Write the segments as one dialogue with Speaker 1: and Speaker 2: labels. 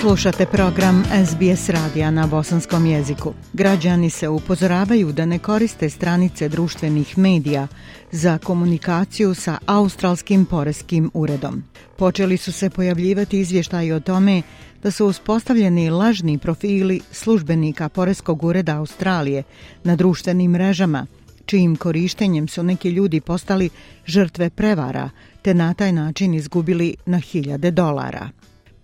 Speaker 1: Slušate program SBS radija na bosanskom jeziku. Građani se upozoravaju da ne koriste stranice društvenih medija za komunikaciju sa Australskim poreskim uredom. Počeli su se pojavljivati izvještaji o tome da su uspostavljeni lažni profili službenika Poreskog ureda Australije na društvenim mrežama, čijim korištenjem su neki ljudi postali žrtve prevara te na taj način izgubili na hiljade dolara.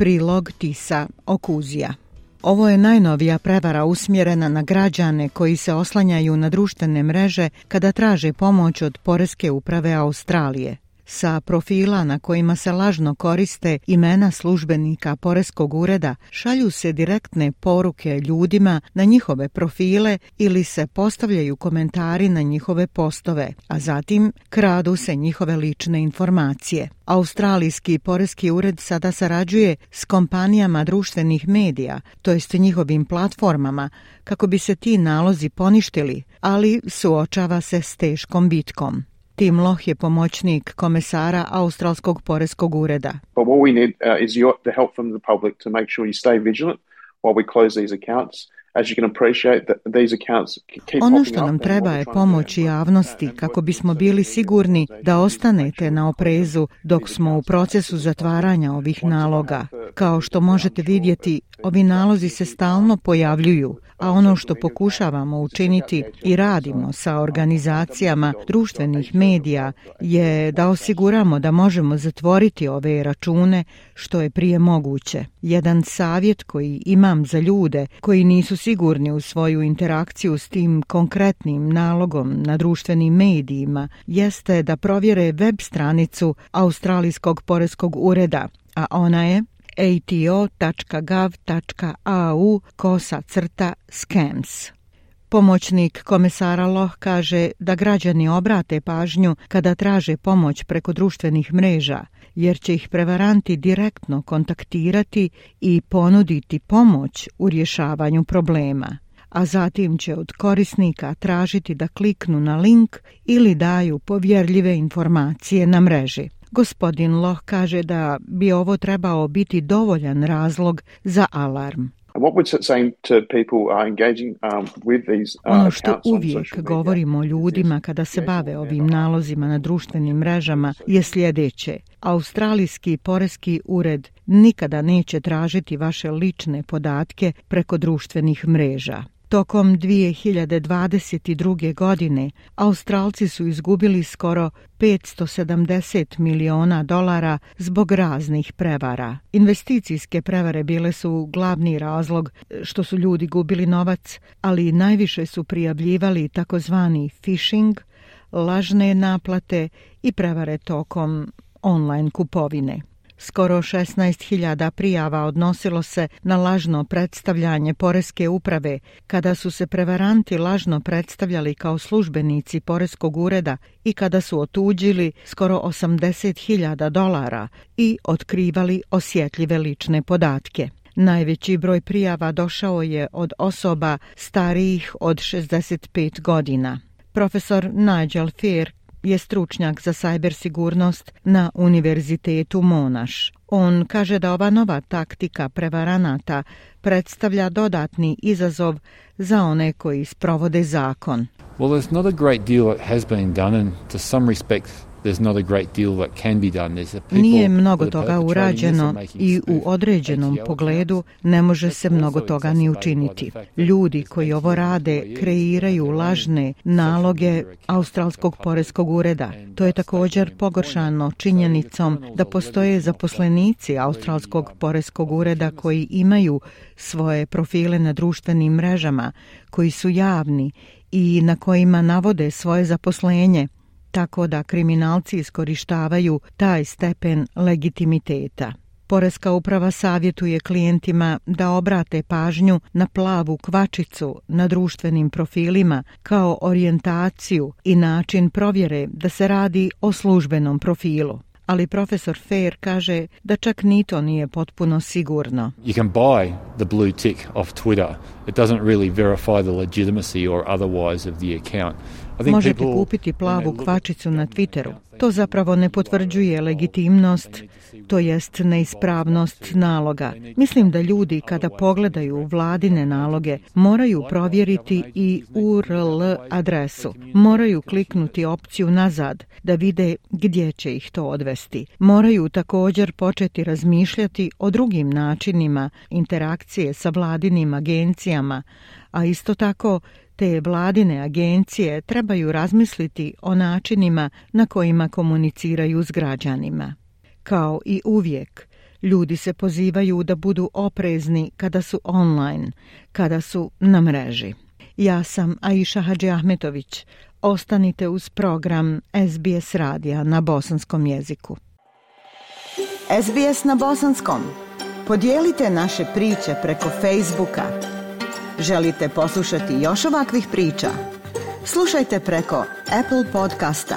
Speaker 1: Prilog Tisa Okuzija. Ovo je najnovija prevara usmjerena na građane koji se oslanjaju na društvene mreže kada traže pomoć od Poreske uprave Australije sa profila na kojima se lažno koriste imena službenika Poreskog ureda šalju se direktne poruke ljudima na njihove profile ili se postavljaju komentari na njihove postove, a zatim kradu se njihove lične informacije. Australijski Poreski ured sada sarađuje s kompanijama društvenih medija, to jest njihovim platformama, kako bi se ti nalozi poništili, ali suočava se s teškom bitkom. Tim Loh je pomoćnik komesara Australskog poreskog ureda.
Speaker 2: But what we need uh, is your, the help from the public to make sure you stay vigilant while we close these accounts.
Speaker 1: Ono što nam treba je pomoć javnosti kako bismo bili sigurni da ostanete na oprezu dok smo u procesu zatvaranja ovih naloga. Kao što možete vidjeti, ovi nalozi se stalno pojavljuju, a ono što pokušavamo učiniti i radimo sa organizacijama društvenih medija je da osiguramo da možemo zatvoriti ove račune što je prije moguće. Jedan savjet koji imam za ljude koji nisu sigurni u svoju interakciju s tim konkretnim nalogom na društvenim medijima jeste da provjere web stranicu Australijskog poreskog ureda, a ona je ato.gov.au kosa crta scams. Pomoćnik komesara Loh kaže da građani obrate pažnju kada traže pomoć preko društvenih mreža, jer će ih prevaranti direktno kontaktirati i ponuditi pomoć u rješavanju problema, a zatim će od korisnika tražiti da kliknu na link ili daju povjerljive informacije na mreži. Gospodin Loh kaže da bi ovo trebao biti dovoljan razlog za alarm.
Speaker 2: Um,
Speaker 1: ono što uvijek govorimo ljudima kada se bave ovim nalozima na društvenim mrežama je sljedeće. Australijski poreski ured nikada neće tražiti vaše lične podatke preko društvenih mreža. Tokom 2022. godine Australci su izgubili skoro 570 miliona dolara zbog raznih prevara. Investicijske prevare bile su glavni razlog što su ljudi gubili novac, ali najviše su prijavljivali takozvani phishing, lažne naplate i prevare tokom online kupovine. Skoro 16.000 prijava odnosilo se na lažno predstavljanje Poreske uprave kada su se prevaranti lažno predstavljali kao službenici Poreskog ureda i kada su otuđili skoro 80.000 dolara i otkrivali osjetljive lične podatke. Najveći broj prijava došao je od osoba starijih od 65 godina. Profesor Nigel Fear je stručnjak za sajber sigurnost na Univerzitetu Monaš. On kaže da ova nova taktika prevaranata predstavlja dodatni izazov za one koji sprovode zakon.
Speaker 3: Well, there's not a great deal that has been done and to some respects
Speaker 1: Nije mnogo toga urađeno i u određenom pogledu ne može se mnogo toga ni učiniti. Ljudi koji ovo rade kreiraju lažne naloge Australskog poreskog ureda. To je također pogoršano činjenicom da postoje zaposlenici Australskog poreskog ureda koji imaju svoje profile na društvenim mrežama, koji su javni i na kojima navode svoje zaposlenje tako da kriminalci iskorištavaju taj stepen legitimiteta. Poreska uprava savjetuje klijentima da obrate pažnju na plavu kvačicu na društvenim profilima kao orijentaciju i način provjere da se radi o službenom profilu ali profesor Fair kaže da čak ni to nije potpuno sigurno.
Speaker 3: You can buy the blue tick off Twitter. It doesn't really verify the legitimacy or otherwise of the account.
Speaker 1: Možete kupiti plavu kvačicu na Twitteru. To zapravo ne potvrđuje legitimnost, to jest neispravnost naloga. Mislim da ljudi kada pogledaju vladine naloge moraju provjeriti i URL adresu. Moraju kliknuti opciju nazad da vide gdje će ih to odvesti. Moraju također početi razmišljati o drugim načinima interakcije sa vladinim agencijama, a isto tako te vladine agencije trebaju razmisliti o načinima na kojima komuniciraju s građanima. Kao i uvijek, ljudi se pozivaju da budu oprezni kada su online, kada su na mreži. Ja sam Aisha Hadži Ahmetović. Ostanite uz program SBS radija na bosanskom jeziku.
Speaker 4: SBS na bosanskom. Podijelite naše priče preko Facebooka. Želite poslušati još ovakvih priča? Slušajte preko Apple podcasta,